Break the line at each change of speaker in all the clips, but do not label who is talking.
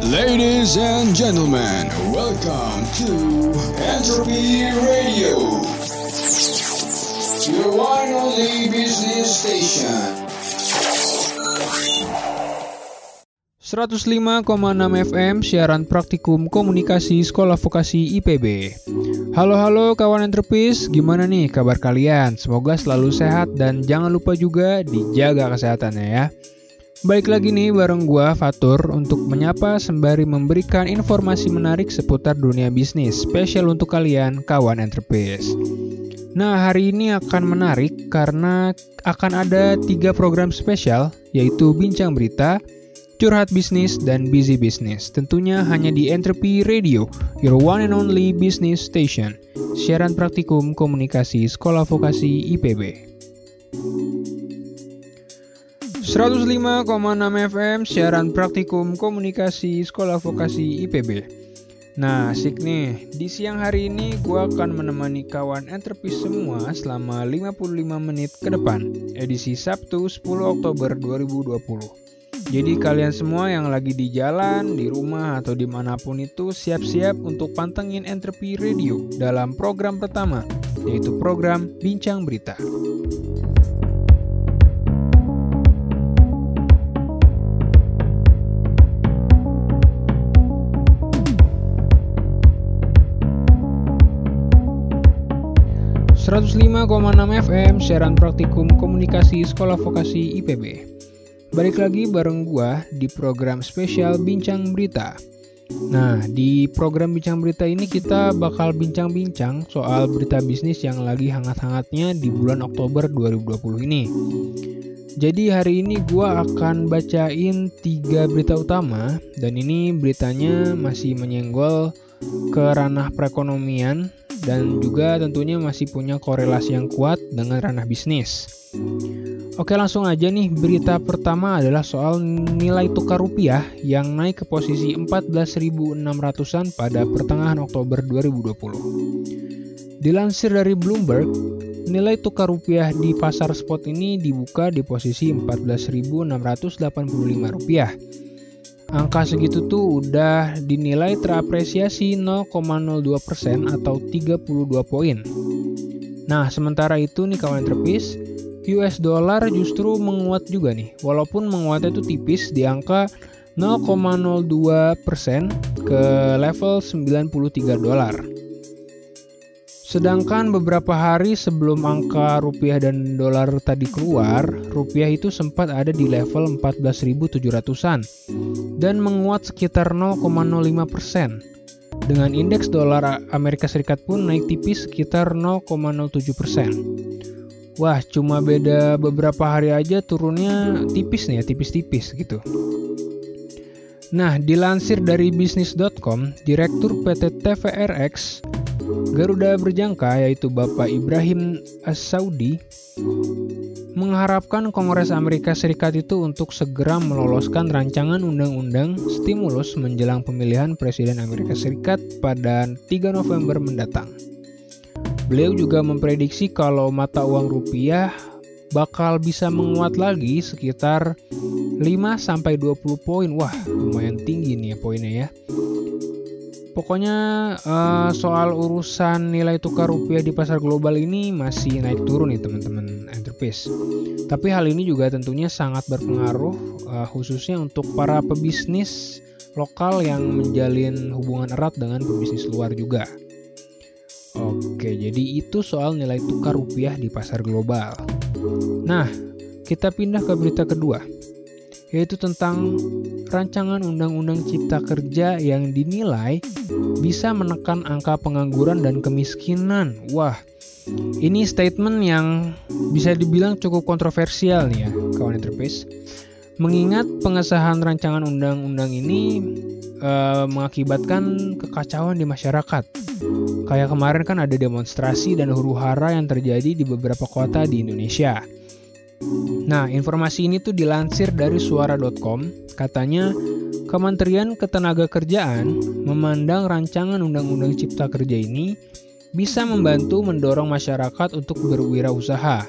Ladies and gentlemen, welcome to Entropy Radio, your one and only business station.
105,6 FM siaran praktikum komunikasi Sekolah Vokasi IPB. Halo halo kawan entrepis, gimana nih kabar kalian? Semoga selalu sehat dan jangan lupa juga dijaga kesehatannya ya. Baik lagi nih bareng gua Fatur untuk menyapa sembari memberikan informasi menarik seputar dunia bisnis spesial untuk kalian kawan entrepreneurs. Nah hari ini akan menarik karena akan ada tiga program spesial yaitu Bincang Berita, Curhat Bisnis, dan Busy Business. Tentunya hanya di Entropy Radio, your one and only business station. Siaran praktikum komunikasi Sekolah Vokasi IPB. 105,6 FM siaran praktikum komunikasi Sekolah Vokasi IPB. Nah, asik nih. Di siang hari ini gue akan menemani kawan entrepreneur semua selama 55 menit ke depan. Edisi Sabtu 10 Oktober 2020. Jadi kalian semua yang lagi di jalan, di rumah, atau di mana pun itu siap-siap untuk pantengin Entrepreneur Radio dalam program pertama, yaitu program Bincang Berita. 105,6 FM siaran praktikum komunikasi Sekolah Vokasi IPB. Balik lagi bareng gua di program spesial Bincang Berita. Nah, di program Bincang Berita ini kita bakal bincang-bincang soal berita bisnis yang lagi hangat-hangatnya di bulan Oktober 2020 ini. Jadi hari ini gua akan bacain tiga berita utama dan ini beritanya masih menyenggol ke ranah perekonomian dan juga tentunya masih punya korelasi yang kuat dengan ranah bisnis. Oke langsung aja nih berita pertama adalah soal nilai tukar rupiah yang naik ke posisi 14.600an pada pertengahan Oktober 2020. Dilansir dari Bloomberg, nilai tukar rupiah di pasar spot ini dibuka di posisi 14.685 rupiah Angka segitu tuh udah dinilai terapresiasi 0,02% atau 32 poin. Nah, sementara itu nih kawan terpis, US dollar justru menguat juga nih. Walaupun menguatnya itu tipis di angka 0,02% ke level 93 dolar. Sedangkan beberapa hari sebelum angka rupiah dan dolar tadi keluar, rupiah itu sempat ada di level 14.700-an dan menguat sekitar 0,05%. Dengan indeks dolar Amerika Serikat pun naik tipis sekitar 0,07%. Wah, cuma beda beberapa hari aja turunnya tipis nih ya, tipis-tipis gitu. Nah, dilansir dari bisnis.com, Direktur PT TVRX Garuda berjangka yaitu Bapak Ibrahim As-Saudi mengharapkan Kongres Amerika Serikat itu untuk segera meloloskan rancangan undang-undang stimulus menjelang pemilihan Presiden Amerika Serikat pada 3 November mendatang. Beliau juga memprediksi kalau mata uang rupiah bakal bisa menguat lagi sekitar 5 sampai 20 poin. Wah, lumayan tinggi nih ya poinnya ya. Pokoknya uh, soal urusan nilai tukar rupiah di pasar global ini masih naik turun nih teman-teman enterprise. Tapi hal ini juga tentunya sangat berpengaruh uh, khususnya untuk para pebisnis lokal yang menjalin hubungan erat dengan pebisnis luar juga. Oke, jadi itu soal nilai tukar rupiah di pasar global. Nah, kita pindah ke berita kedua yaitu tentang rancangan undang-undang cipta kerja yang dinilai bisa menekan angka pengangguran dan kemiskinan. Wah, ini statement yang bisa dibilang cukup kontroversial nih ya, kawan interface. Mengingat pengesahan rancangan undang-undang ini e, mengakibatkan kekacauan di masyarakat. Kayak kemarin kan ada demonstrasi dan huru-hara yang terjadi di beberapa kota di Indonesia. Nah, informasi ini tuh dilansir dari suara.com, katanya Kementerian Ketenagakerjaan memandang rancangan Undang-Undang Cipta Kerja ini bisa membantu mendorong masyarakat untuk berwirausaha.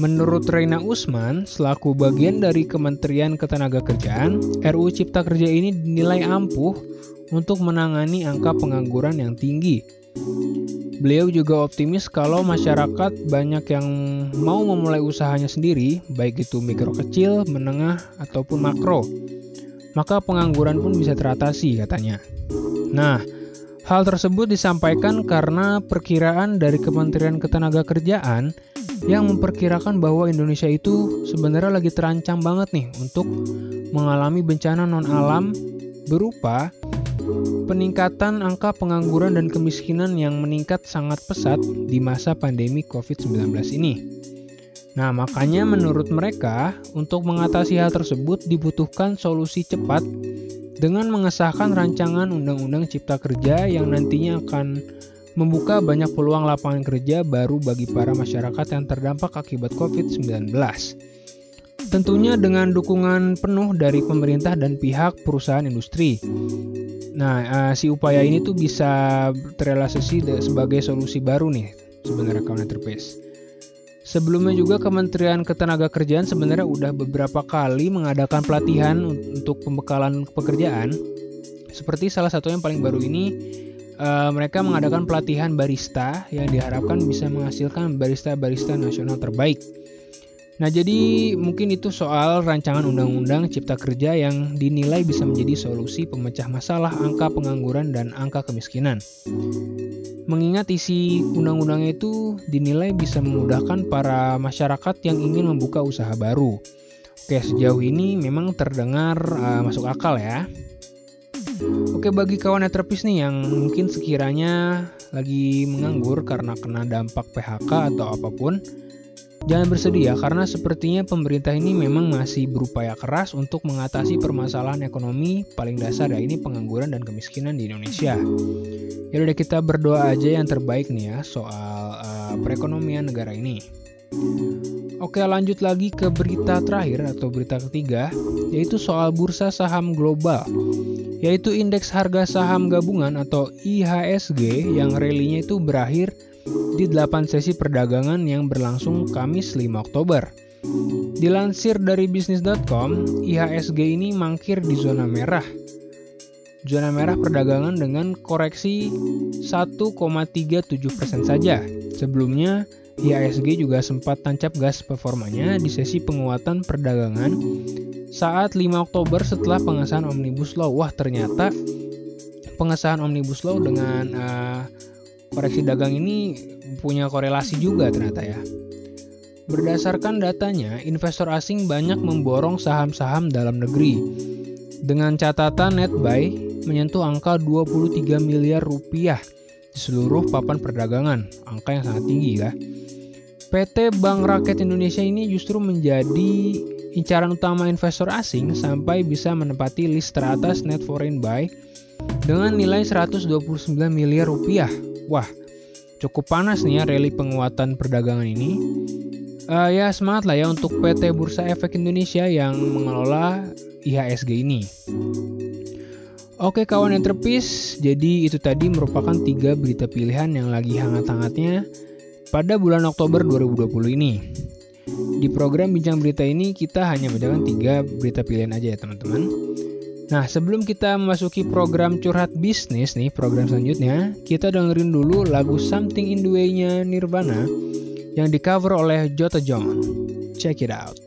Menurut Reina Usman, selaku bagian dari Kementerian Ketenagakerjaan, RUU Cipta Kerja ini dinilai ampuh untuk menangani angka pengangguran yang tinggi. Beliau juga optimis kalau masyarakat banyak yang mau memulai usahanya sendiri, baik itu mikro kecil, menengah, ataupun makro. Maka pengangguran pun bisa teratasi katanya. Nah, hal tersebut disampaikan karena perkiraan dari Kementerian Ketenagakerjaan yang memperkirakan bahwa Indonesia itu sebenarnya lagi terancam banget nih untuk mengalami bencana non-alam berupa peningkatan angka pengangguran dan kemiskinan yang meningkat sangat pesat di masa pandemi COVID-19 ini. Nah, makanya menurut mereka, untuk mengatasi hal tersebut dibutuhkan solusi cepat dengan mengesahkan rancangan Undang-Undang Cipta Kerja yang nantinya akan membuka banyak peluang lapangan kerja baru bagi para masyarakat yang terdampak akibat COVID-19. Tentunya dengan dukungan penuh dari pemerintah dan pihak perusahaan industri. Nah, uh, si upaya ini tuh bisa terrealisasi sebagai solusi baru nih sebenarnya enterprise. Sebelumnya juga Kementerian Ketenagakerjaan sebenarnya udah beberapa kali mengadakan pelatihan untuk pembekalan pekerjaan. Seperti salah satu yang paling baru ini uh, mereka mengadakan pelatihan barista yang diharapkan bisa menghasilkan barista-barista nasional terbaik. Nah, jadi mungkin itu soal rancangan undang-undang cipta kerja yang dinilai bisa menjadi solusi pemecah masalah angka pengangguran dan angka kemiskinan. Mengingat isi undang-undangnya itu dinilai bisa memudahkan para masyarakat yang ingin membuka usaha baru. Oke, sejauh ini memang terdengar uh, masuk akal ya. Oke bagi kawan netropis nih yang mungkin sekiranya lagi menganggur karena kena dampak PHK atau apa pun, jangan bersedia karena sepertinya pemerintah ini memang masih berupaya keras untuk mengatasi permasalahan ekonomi paling dasar ya ini pengangguran dan kemiskinan di Indonesia. Ya udah kita berdoa aja yang terbaik nih ya soal uh, perekonomian negara ini. Oke lanjut lagi ke berita terakhir atau berita ketiga yaitu soal bursa saham global yaitu indeks harga saham gabungan atau IHSG yang relinya itu berakhir di 8 sesi perdagangan yang berlangsung Kamis 5 Oktober. Dilansir dari bisnis.com, IHSG ini mangkir di zona merah. Zona merah perdagangan dengan koreksi 1,37% saja. Sebelumnya, IHSG juga sempat tancap gas performanya di sesi penguatan perdagangan saat 5 Oktober setelah pengesahan Omnibus Law. Wah, ternyata pengesahan Omnibus Law dengan uh, koreksi dagang ini punya korelasi juga ternyata ya. Berdasarkan datanya, investor asing banyak memborong saham-saham dalam negeri. Dengan catatan net buy menyentuh angka 23 miliar rupiah di seluruh papan perdagangan, angka yang sangat tinggi ya. PT Bank Rakyat Indonesia ini justru menjadi incaran utama investor asing sampai bisa menempati list teratas net foreign buy dengan nilai 129 miliar rupiah. Wah, cukup panas nih ya rally penguatan perdagangan ini. Uh, ya semangat lah ya untuk PT Bursa Efek Indonesia yang mengelola IHSG ini. Oke kawan enterprise, jadi itu tadi merupakan tiga berita pilihan yang lagi hangat-hangatnya pada bulan Oktober 2020 ini. Di program Bincang Berita ini kita hanya membacakan tiga berita pilihan aja ya teman-teman. Nah sebelum kita memasuki program curhat bisnis nih program selanjutnya kita dengerin dulu lagu Something in the Way-nya Nirvana yang di cover oleh Jota John. Check it out.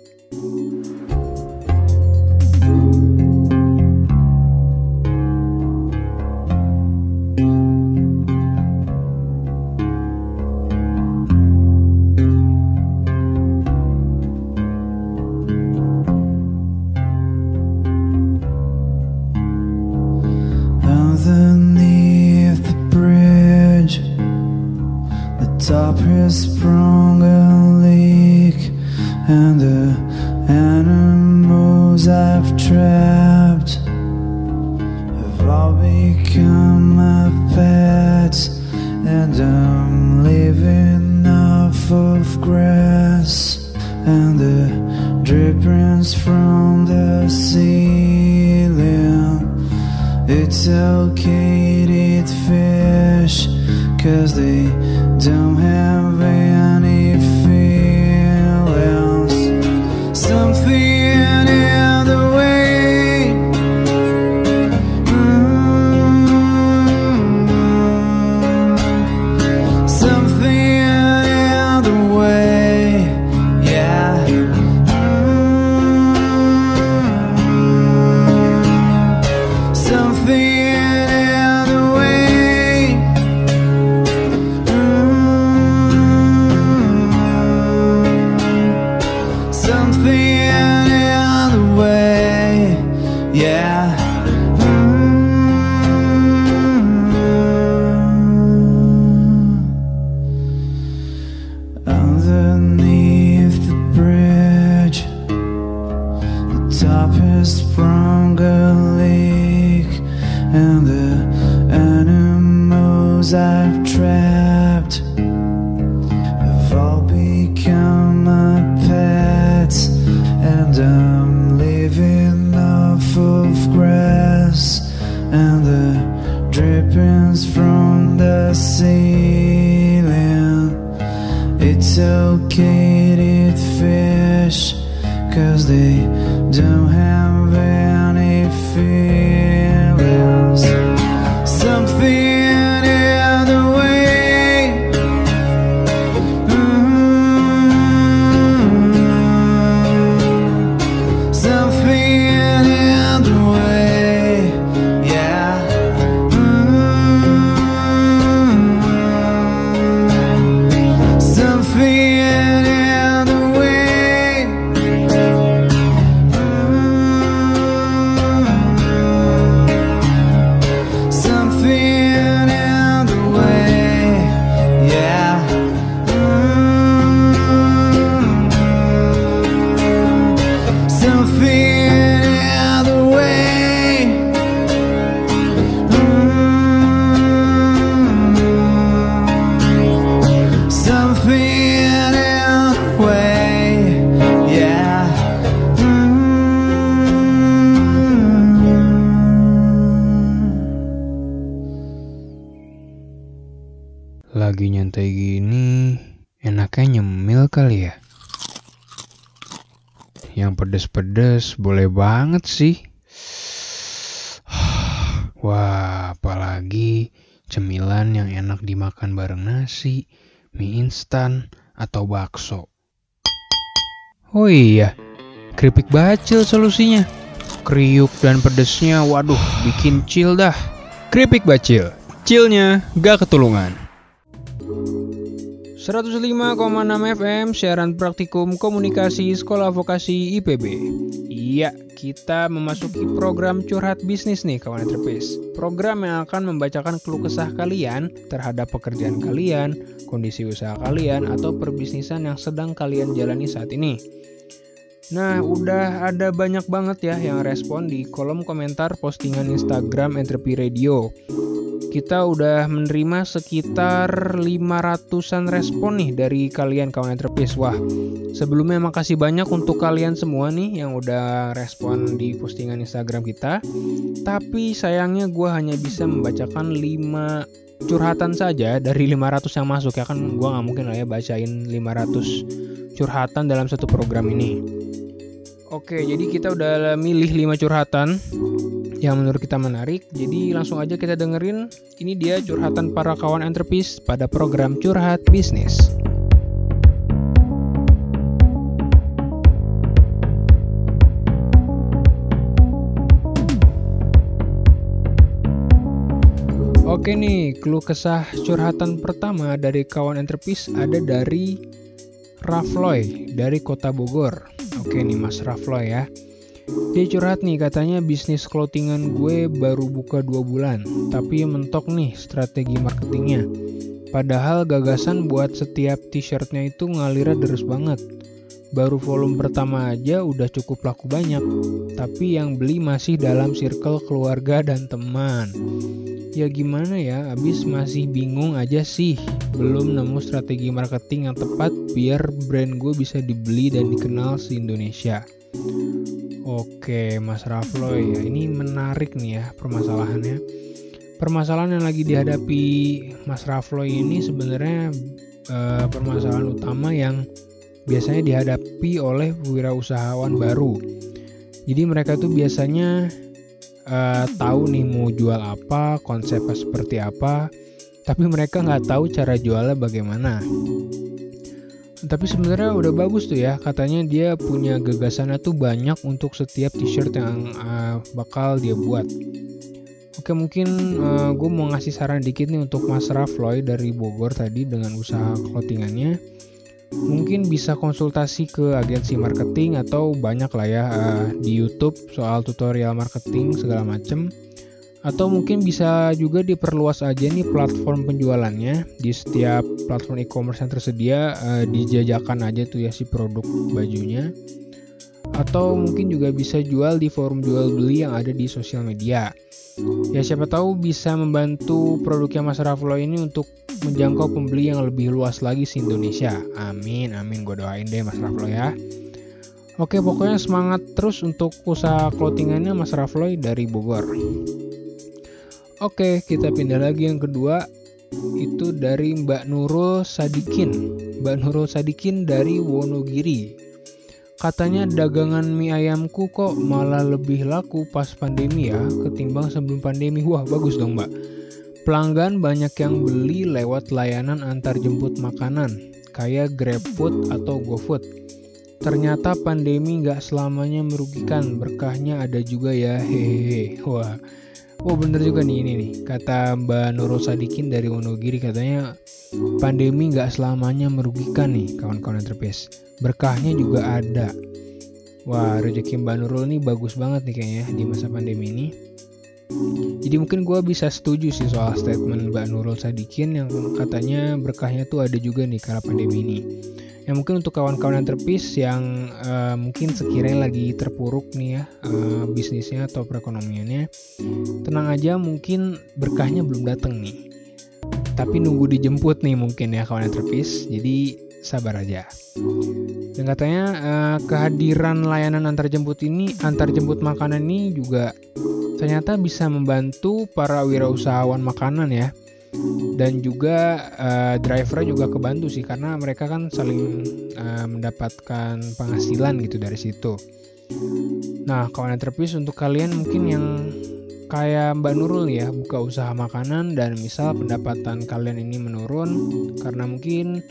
top is sprung a leak, and the animals I've trapped have all become my pets, and I'm living off of grass and the drippings from the
ceiling. It's okay. Boleh banget sih. Wah, apalagi cemilan yang enak dimakan bareng nasi, mie instan, atau bakso. Oh iya, keripik bacil solusinya. Kriuk dan pedesnya, waduh, bikin chill dah. Keripik bacil, chillnya gak ketulungan. 105,6 FM siaran praktikum komunikasi Sekolah Vokasi IPB. Iya, kita memasuki program curhat bisnis nih kawan entrepreneurs. Program yang akan membacakan keluh kesah kalian terhadap pekerjaan kalian, kondisi usaha kalian, atau perbisnisan yang sedang kalian jalani saat ini. Nah, udah ada banyak banget ya yang respon di kolom komentar postingan Instagram Entrepreneur Radio kita udah menerima sekitar 500-an respon nih dari kalian kawan entrepreneurs. Wah, sebelumnya makasih banyak untuk kalian semua nih yang udah respon di postingan Instagram kita. Tapi sayangnya gue hanya bisa membacakan 5 curhatan saja dari 500 yang masuk ya kan gue nggak mungkin lah ya bacain 500 curhatan dalam satu program ini. Oke, jadi kita udah milih 5 curhatan yang menurut kita menarik. Jadi langsung aja kita dengerin. Ini dia curhatan para kawan entrepreneurs pada program Curhat Bisnis. Oke nih, keluh kesah curhatan pertama dari kawan entrepreneurs ada dari Rafloy dari Kota Bogor. Oke nih Mas Rafloy ya. Dia curhat nih katanya bisnis clothingan gue baru buka 2 bulan Tapi mentok nih strategi marketingnya. Padahal gagasan buat setiap t-shirtnya itu ngalirnya deres banget. Baru volume pertama aja udah cukup laku banyak Tapi yang beli masih dalam circle keluarga dan teman. Ya gimana ya, abis masih bingung aja sih Belum nemu strategi marketing yang tepat biar brand gue bisa dibeli dan dikenal se-Indonesia Oke, Mas Rafloy ya, ini menarik nih ya permasalahannya. Permasalahan yang lagi dihadapi Mas Rafloy ini sebenarnya eh, permasalahan utama yang biasanya dihadapi oleh wirausahawan baru. Jadi mereka tuh biasanya eh, tahu nih mau jual apa, konsepnya seperti apa, tapi mereka nggak tahu cara jualnya bagaimana tapi sebenarnya udah bagus tuh ya katanya dia punya gagasannya tuh banyak untuk setiap t-shirt yang uh, bakal dia buat. Oke mungkin uh, gue mau ngasih saran dikit nih untuk Mas Rafloy dari Bogor tadi dengan usaha clothingannya. Mungkin bisa konsultasi ke agensi marketing atau banyak lah ya uh, di YouTube soal tutorial marketing segala macem atau mungkin bisa juga diperluas aja nih platform penjualannya. Di setiap platform e-commerce yang tersedia eh, dijajakan aja tuh ya si produk bajunya. Atau mungkin juga bisa jual di forum jual beli yang ada di sosial media. Ya siapa tahu bisa membantu produknya Mas Raflo ini untuk menjangkau pembeli yang lebih luas lagi se Indonesia. Amin amin. Gue doain deh Mas Raflo ya. Oke, pokoknya semangat terus untuk usaha clothingannya Mas Rafloy dari Bogor. Oke, kita pindah lagi yang kedua itu dari Mbak Nurul Sadikin. Mbak Nurul Sadikin dari Wonogiri. Katanya dagangan mie ayamku kok malah lebih laku pas pandemi ya ketimbang sebelum pandemi. Wah, bagus dong, Mbak. Pelanggan banyak yang beli lewat layanan antar jemput makanan kayak GrabFood atau GoFood. Ternyata pandemi nggak selamanya merugikan, berkahnya ada juga ya, hehehe. Wah, Oh bener juga nih ini nih. Kata Mbak Nurul Sadikin dari Wonogiri katanya pandemi nggak selamanya merugikan nih kawan-kawan entrepreneurs berkahnya juga ada. Wah rezeki Mbak Nurul nih bagus banget nih kayaknya di masa pandemi ini. Jadi mungkin gue bisa setuju sih soal statement Mbak Nurul Sadikin yang katanya berkahnya tuh ada juga nih kala pandemi ini yang mungkin untuk kawan-kawan entrepreneurs yang uh, mungkin sekiranya lagi terpuruk nih ya uh, bisnisnya atau perekonomiannya tenang aja mungkin berkahnya belum datang nih. Tapi nunggu dijemput nih mungkin ya kawan entrepreneurs jadi sabar aja. Dan katanya uh, kehadiran layanan antar jemput ini antar jemput makanan ini juga ternyata bisa membantu para wirausahawan makanan ya dan juga uh, driver juga kebantu sih karena mereka kan saling uh, mendapatkan penghasilan gitu dari situ. Nah, kawan entrepreneur untuk kalian mungkin yang kayak Mbak Nurul ya buka usaha makanan dan misal pendapatan kalian ini menurun karena mungkin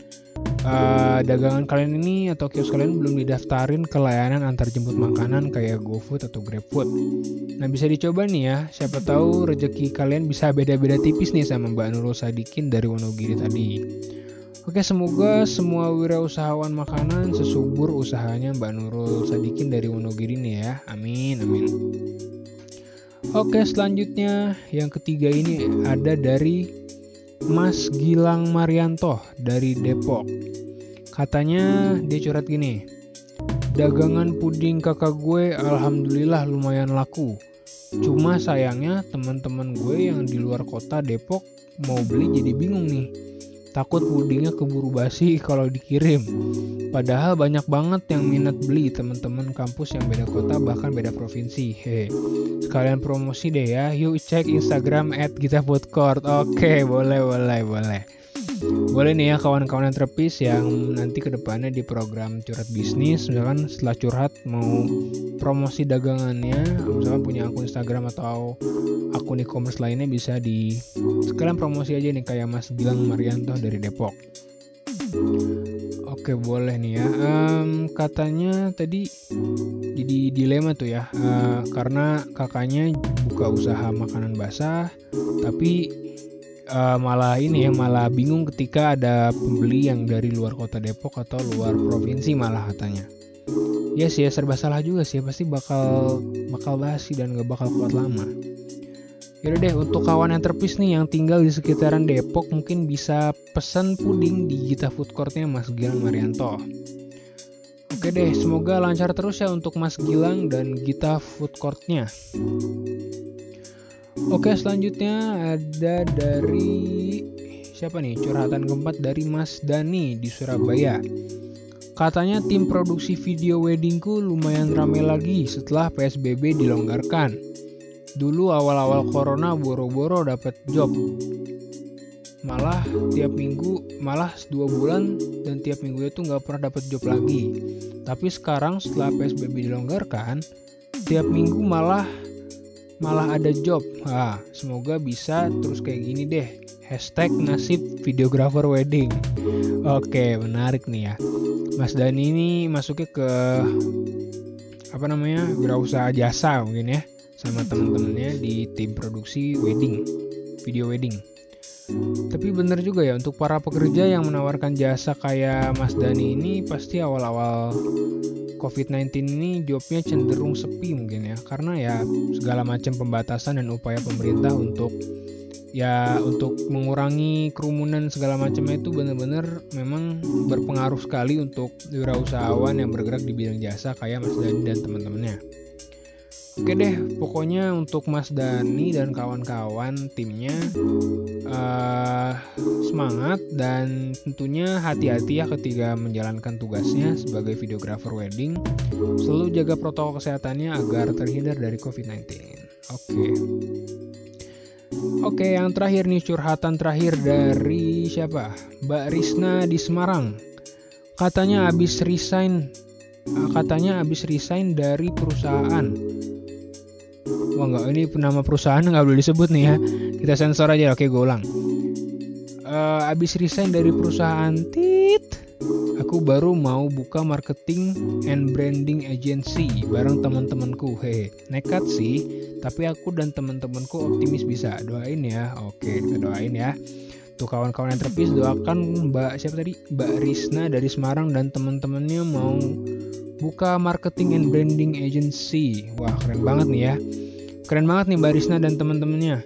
uh, dagangan kalian ini atau kios kalian belum didaftarin ke layanan antar jemput makanan kayak GoFood atau GrabFood. Nah bisa dicoba nih ya, siapa tahu rezeki kalian bisa beda-beda tipis nih sama Mbak Nurul Sadikin dari Wonogiri tadi. Oke semoga semua wirausahawan makanan sesubur usahanya Mbak Nurul Sadikin dari Wonogiri nih ya, amin amin. Oke selanjutnya yang ketiga ini ada dari Mas Gilang Marianto dari Depok. Katanya dia curhat gini. Dagangan puding kakak gue alhamdulillah lumayan laku. Cuma sayangnya teman-teman gue yang di luar kota Depok mau beli jadi bingung nih. Takut pudingnya keburu basi kalau dikirim. Padahal banyak banget yang minat beli teman-teman kampus yang beda kota bahkan beda provinsi. Hehe. Sekalian promosi deh ya. Yuk cek Instagram at Gita Food Court. Oke, boleh boleh boleh. Boleh nih ya kawan-kawan entrepreneurs yang nanti ke depannya di program curhat bisnis misalkan setelah curhat mau promosi dagangannya misalkan punya akun Instagram atau akun e-commerce lainnya bisa di sekalian promosi aja nih kayak Mas Gilang Marianto dari Depok. Oke boleh nih ya. Um, katanya tadi jadi dilema tuh ya, uh, karena kakaknya buka usaha makanan basah, tapi uh, malah ini ya malah bingung ketika ada pembeli yang dari luar kota Depok atau luar provinsi malah katanya. Ya sih ya serba salah juga sih, pasti bakal bakal basi dan gak bakal kuat lama. Yaudah deh, untuk kawan yang terpis nih yang tinggal di sekitaran Depok mungkin bisa pesan puding di Gita Food Courtnya Mas Gilang Marianto. Oke deh, semoga lancar terus ya untuk Mas Gilang dan Gita Food Courtnya. Oke, selanjutnya ada dari siapa nih? Curhatan keempat dari Mas Dani di Surabaya. Katanya tim produksi video weddingku lumayan rame lagi setelah PSBB dilonggarkan. Dulu awal-awal corona boro-boro dapat job. Malah tiap minggu, malah dua bulan dan tiap minggu itu nggak pernah dapat job lagi. Tapi sekarang setelah PSBB dilonggarkan, tiap minggu malah malah ada job. Ah, semoga bisa terus kayak gini deh. Hashtag nasib videographer wedding. Oke, menarik nih ya. Mas Dani ini masuknya ke apa namanya wirausaha jasa mungkin ya sama teman-temannya di tim produksi wedding, video wedding. Tapi bener juga ya untuk para pekerja yang menawarkan jasa kayak Mas Dani ini pasti awal-awal COVID-19 ini jobnya cenderung sepi mungkin ya karena ya segala macam pembatasan dan upaya pemerintah untuk ya untuk mengurangi kerumunan segala macamnya itu benar-benar memang berpengaruh sekali untuk wirausahawan yang bergerak di bidang jasa kayak Mas Dani dan teman-temannya. Oke deh, pokoknya untuk Mas Dani dan kawan-kawan timnya uh, semangat dan tentunya hati-hati ya ketika menjalankan tugasnya sebagai videographer wedding. Selalu jaga protokol kesehatannya agar terhindar dari COVID-19. Oke. Oke, yang terakhir nih curhatan terakhir dari siapa? Mbak Risna di Semarang. Katanya habis resign uh, katanya habis resign dari perusahaan Wah nggak ini nama perusahaan nggak boleh disebut nih ya. Kita sensor aja. Oke gue ulang. Uh, abis resign dari perusahaan tit, aku baru mau buka marketing and branding agency bareng teman-temanku. Hehe, nekat sih, tapi aku dan teman-temanku optimis bisa. Doain ya. Oke, kita doain ya. Tuh kawan-kawan yang terpis doakan Mbak siapa tadi? Mbak Risna dari Semarang dan teman-temannya mau buka marketing and branding agency. Wah, keren banget nih ya. Keren banget nih Mbak Risna dan teman-temannya.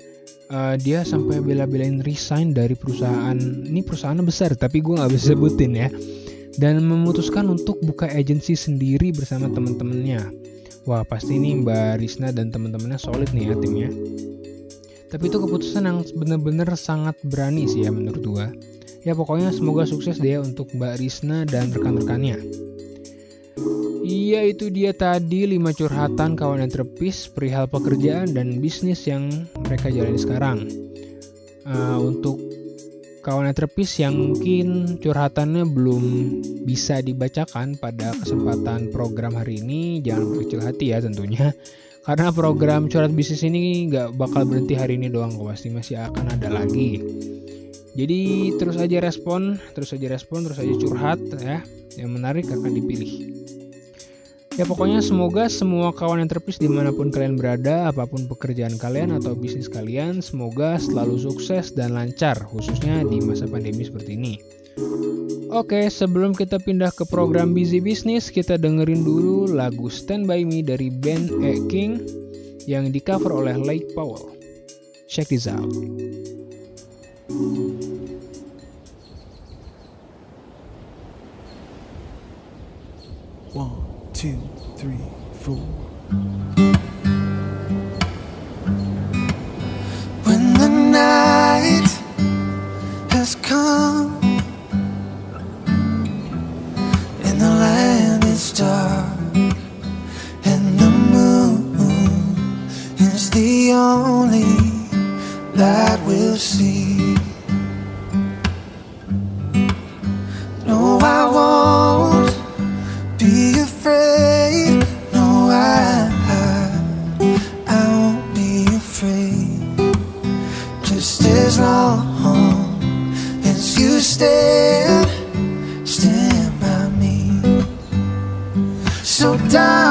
Uh, dia sampai bela-belain resign dari perusahaan. Ini perusahaannya besar tapi gue nggak bisa sebutin ya. Dan memutuskan untuk buka agensi sendiri bersama teman-temannya. Wah pasti ini Mbak Risna dan teman-temannya solid nih ya timnya. Tapi itu keputusan yang benar-benar sangat berani sih ya menurut gue ya pokoknya semoga sukses deh untuk Mbak Risna dan rekan-rekannya Iya itu dia tadi 5 curhatan kawan yang terpis perihal pekerjaan dan bisnis yang mereka jalani sekarang. Uh, untuk kawan yang terpis yang mungkin curhatannya belum bisa dibacakan pada kesempatan program hari ini, jangan berkecil hati ya tentunya. Karena program curhat bisnis ini nggak bakal berhenti hari ini doang, pasti masih akan ada lagi. Jadi terus aja respon, terus aja respon, terus aja curhat ya. Yang menarik akan dipilih. Ya pokoknya semoga semua kawan yang terpis di mana pun kalian berada, apa pun pekerjaan kalian atau bisnis kalian, semoga selalu sukses dan lancar, khususnya di masa pandemi seperti ini. Oke, sebelum kita pindah ke program Busy Business, kita dengerin dulu lagu Stand By Me dari band E King yang di cover oleh Lake Powell. Check this out.
One, two, three, four. When the night has come and the land is dark and the moon is the only light we'll see. No, I won't Just as long as you stand, stand by me. So, darling,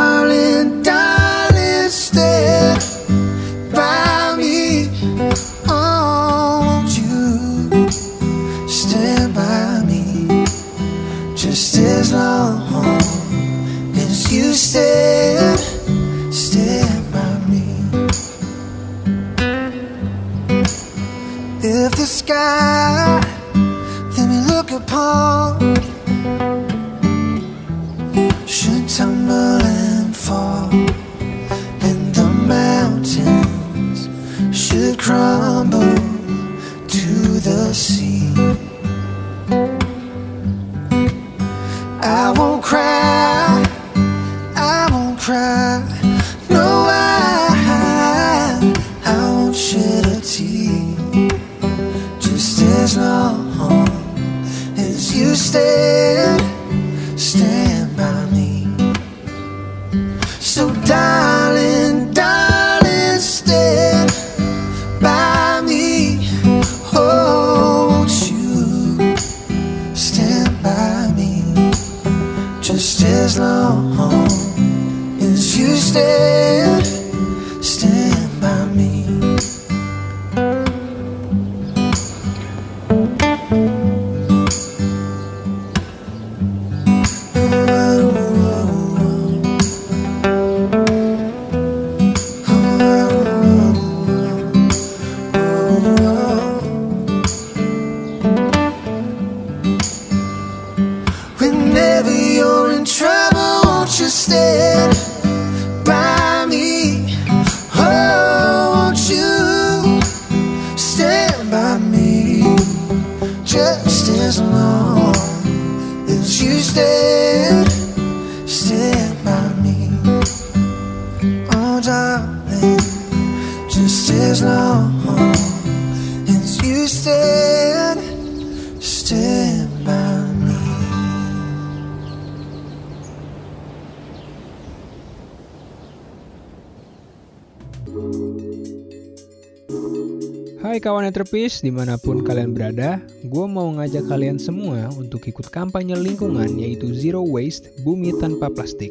Hai kawan entrepis, di mana pun kalian berada, gue mau ngajak kalian semua untuk ikut kampanye lingkungan yaitu Zero Waste, Bumi Tanpa Plastik.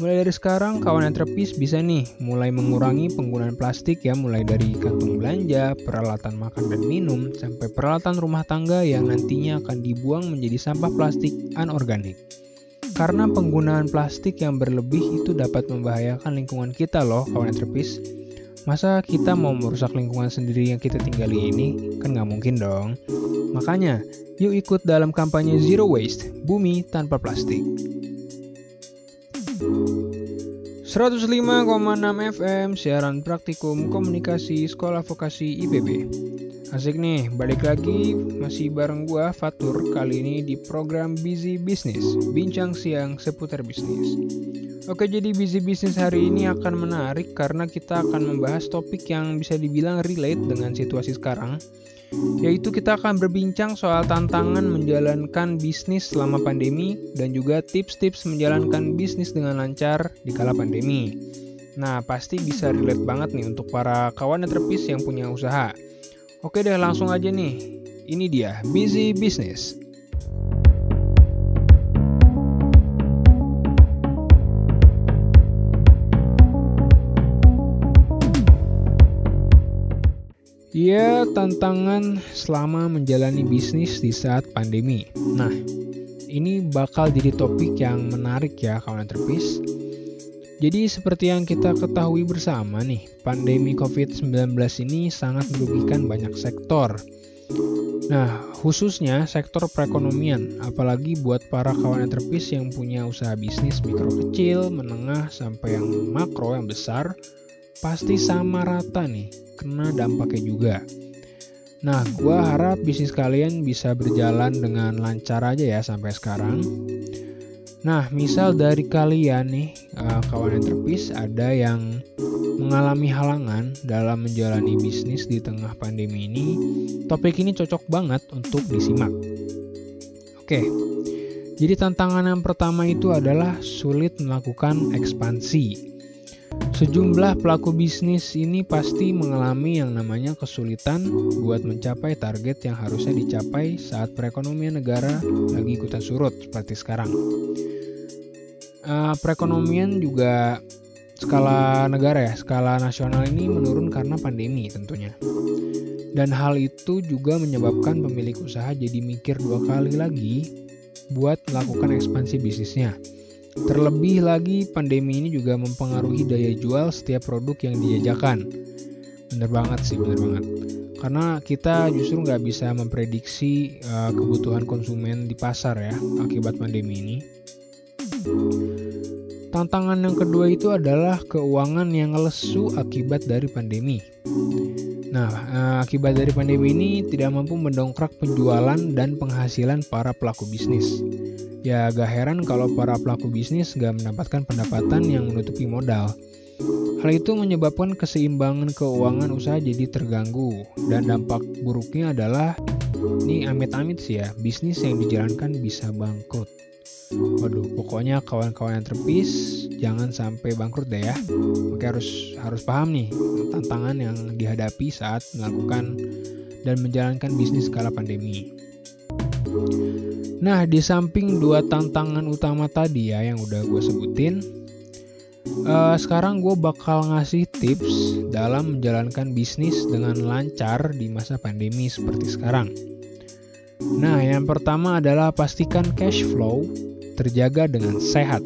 Mulai dari sekarang, kawan entrepis bisa nih mulai mengurangi penggunaan plastik ya mulai dari kantung belanja, peralatan makan dan minum, sampai peralatan rumah tangga yang nantinya akan dibuang menjadi sampah plastik anorganik. Karena penggunaan plastik yang berlebih itu dapat membahayakan lingkungan kita loh kawan entrepis. Masa kita mau merusak lingkungan sendiri yang kita tinggali ini? Kan nggak mungkin dong. Makanya, yuk ikut dalam kampanye Zero Waste, Bumi Tanpa Plastik. 105,6 FM siaran praktikum komunikasi sekolah vokasi IPB. Asik nih, balik lagi masih bareng gua Fatur kali ini di program Busy Business, bincang siang seputar bisnis. Oke, jadi busy bisnis hari ini akan menarik karena kita akan membahas topik yang bisa dibilang relate dengan situasi sekarang, yaitu kita akan berbincang soal tantangan menjalankan bisnis selama pandemi dan juga tips-tips menjalankan bisnis dengan lancar di kala pandemi. Nah, pasti bisa relate banget nih untuk para kawan terpis yang punya usaha. Oke deh, langsung aja nih. Ini dia, Busy Business. Ya, tantangan selama menjalani bisnis di saat pandemi. Nah, ini bakal jadi topik yang menarik ya kawan terpis. Jadi seperti yang kita ketahui bersama nih, pandemi COVID-19 ini sangat merugikan banyak sektor. Nah, khususnya sektor perekonomian, apalagi buat para kawan terpis yang punya usaha bisnis mikro kecil, menengah, sampai yang makro yang besar, pasti sama rata nih kena dampaknya juga. Nah, gue harap bisnis kalian bisa berjalan dengan lancar aja ya sampai sekarang. Nah, misal dari kalian nih, uh, kawan entrepis ada yang mengalami halangan dalam menjalani bisnis di tengah pandemi ini, topik ini cocok banget untuk disimak. Oke, jadi tantangan yang pertama itu adalah sulit melakukan ekspansi. Sejumlah pelaku bisnis ini pasti mengalami yang namanya kesulitan buat mencapai target yang harusnya dicapai saat perekonomian negara lagi ikutan surut seperti sekarang. Uh, perekonomian juga skala negara ya, skala nasional ini menurun karena pandemi tentunya. Dan hal itu juga menyebabkan pemilik usaha jadi mikir dua kali lagi buat melakukan ekspansi bisnisnya. Terlebih lagi pandemi ini juga mempengaruhi daya jual setiap produk yang dijajakan. Bener banget sih, bener banget. Karena kita justru nggak bisa memprediksi uh, kebutuhan konsumen di pasar ya akibat pandemi ini. Tantangan yang kedua itu adalah keuangan yang lesu akibat dari pandemi. Nah, uh, akibat dari pandemi ini tidak mampu mendongkrak penjualan dan penghasilan para pelaku bisnis. Ya gak heran kalau para pelaku bisnis gak mendapatkan pendapatan yang menutupi modal. Hal itu menyebabkan keseimbangan keuangan usaha jadi terganggu dan dampak buruknya adalah ini amit-amit sih ya, bisnis yang dijalankan bisa bangkrut. Waduh, pokoknya kawan-kawan yang terpis jangan sampai bangkrut deh ya. Oke harus harus paham nih tantangan yang dihadapi saat melakukan dan menjalankan bisnis kala pandemi. Nah, di samping dua tantangan utama tadi ya yang udah gue sebutin, uh, sekarang gue bakal ngasih tips dalam menjalankan bisnis dengan lancar di masa pandemi seperti sekarang. Nah, yang pertama adalah pastikan cash flow terjaga dengan sehat.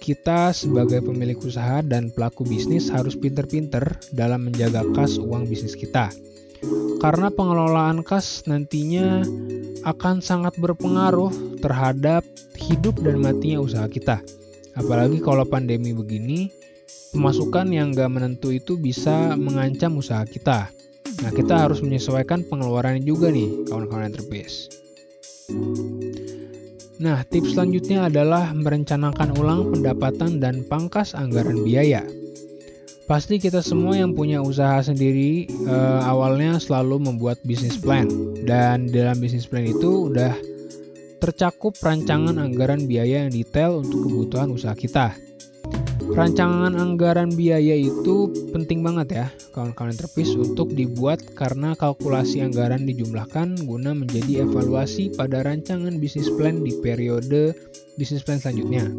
Kita sebagai pemilik usaha dan pelaku bisnis harus pinter-pinter dalam menjaga kas uang bisnis kita. Karena pengelolaan kas nantinya akan sangat berpengaruh terhadap hidup dan matinya usaha kita. Apalagi kalau pandemi begini, pemasukan yang gak menentu itu bisa mengancam usaha kita. Nah, kita harus menyesuaikan pengeluaran juga nih, kawan-kawan entrepreneurs. Nah, tips selanjutnya adalah merencanakan ulang pendapatan dan pangkas anggaran biaya. Pasti kita semua yang punya usaha sendiri uh, awalnya selalu membuat bisnis plan dan dalam bisnis plan itu udah tercakup rancangan anggaran biaya yang detail untuk kebutuhan usaha kita. Rancangan anggaran biaya itu penting banget ya kawan-kawan terpis untuk dibuat karena kalkulasi anggaran dijumlahkan guna menjadi evaluasi pada rancangan bisnis plan di periode bisnis plan selanjutnya.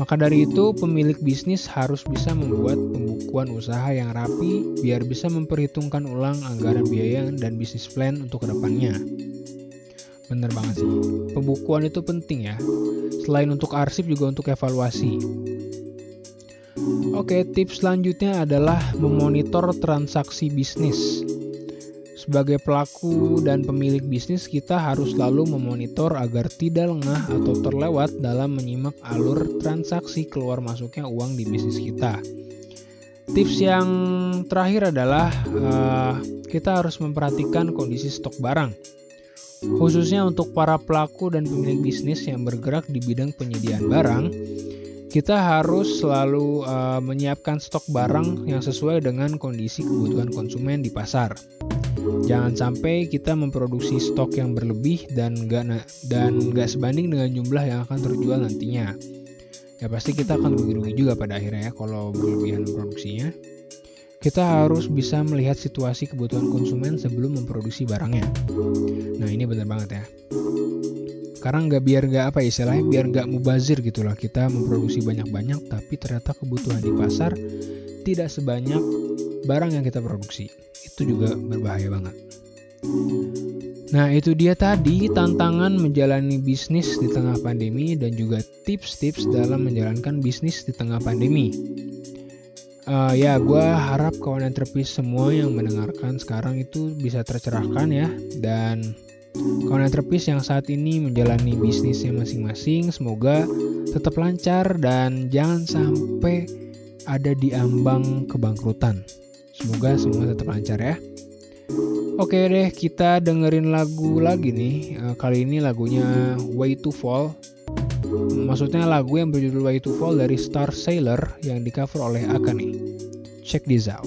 Maka dari itu, pemilik bisnis harus bisa membuat pembukuan usaha yang rapi biar bisa memperhitungkan ulang anggaran biaya dan bisnis plan untuk ke depannya. Bener banget sih, pembukuan itu penting ya. Selain untuk arsip juga untuk evaluasi. Oke, tips selanjutnya adalah memonitor transaksi bisnis. Sebagai pelaku dan pemilik bisnis, kita harus selalu memonitor agar tidak lengah atau terlewat dalam menyimak alur transaksi keluar masuknya uang di bisnis kita. Tips yang terakhir adalah uh, kita harus memperhatikan kondisi stok barang, khususnya untuk para pelaku dan pemilik bisnis yang bergerak di bidang penyediaan barang kita harus selalu uh, menyiapkan stok barang yang sesuai dengan kondisi kebutuhan konsumen di pasar. Jangan sampai kita memproduksi stok yang berlebih dan nggak dan nggak sebanding dengan jumlah yang akan terjual nantinya. Ya pasti kita akan rugi-rugi juga pada akhirnya ya kalau berlebihan produksinya. Kita harus bisa melihat situasi kebutuhan konsumen sebelum memproduksi barangnya. Nah ini benar banget ya karena nggak biar nggak apa istilahnya biar nggak mubazir gitulah kita memproduksi banyak-banyak tapi ternyata kebutuhan di pasar tidak sebanyak barang yang kita produksi. Itu juga berbahaya banget. Nah, itu dia tadi tantangan menjalani bisnis di tengah pandemi dan juga tips-tips dalam menjalankan bisnis di tengah pandemi. Uh, ya, gue harap kawan entrepreneur semua yang mendengarkan sekarang itu bisa tercerahkan ya dan Kawan entrepreneur yang saat ini menjalani bisnisnya masing-masing semoga tetap lancar dan jangan sampai ada di ambang kebangkrutan. Semoga semua tetap lancar ya. Oke deh, kita dengerin lagu lagi nih. Eh, kali ini lagunya Way to Fall. Maksudnya lagu yang berjudul Way to Fall dari Star Sailor yang di cover oleh Akane. Check this out.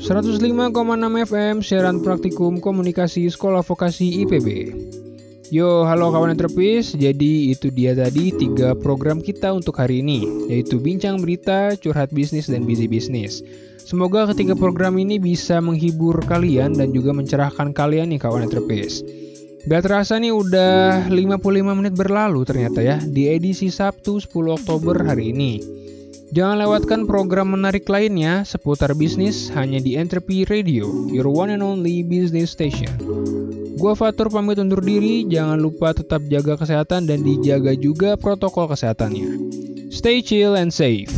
105,6 FM siaran praktikum komunikasi Sekolah Vokasi IPB. Yo, halo kawan entrepis. Jadi itu dia tadi tiga program kita untuk hari ini, yaitu bincang berita, curhat bisnis, dan busy bisnis. Semoga ketiga program ini bisa menghibur kalian dan juga mencerahkan kalian nih kawan entrepis. Gak terasa nih udah 55 menit berlalu ternyata ya di edisi Sabtu 10 Oktober hari ini. Jangan lewatkan program menarik lainnya seputar bisnis hanya di Entropy Radio, your one and only business station. Gua Fatur pamit undur diri, jangan lupa tetap jaga kesehatan dan dijaga juga protokol kesehatannya. Stay chill and safe.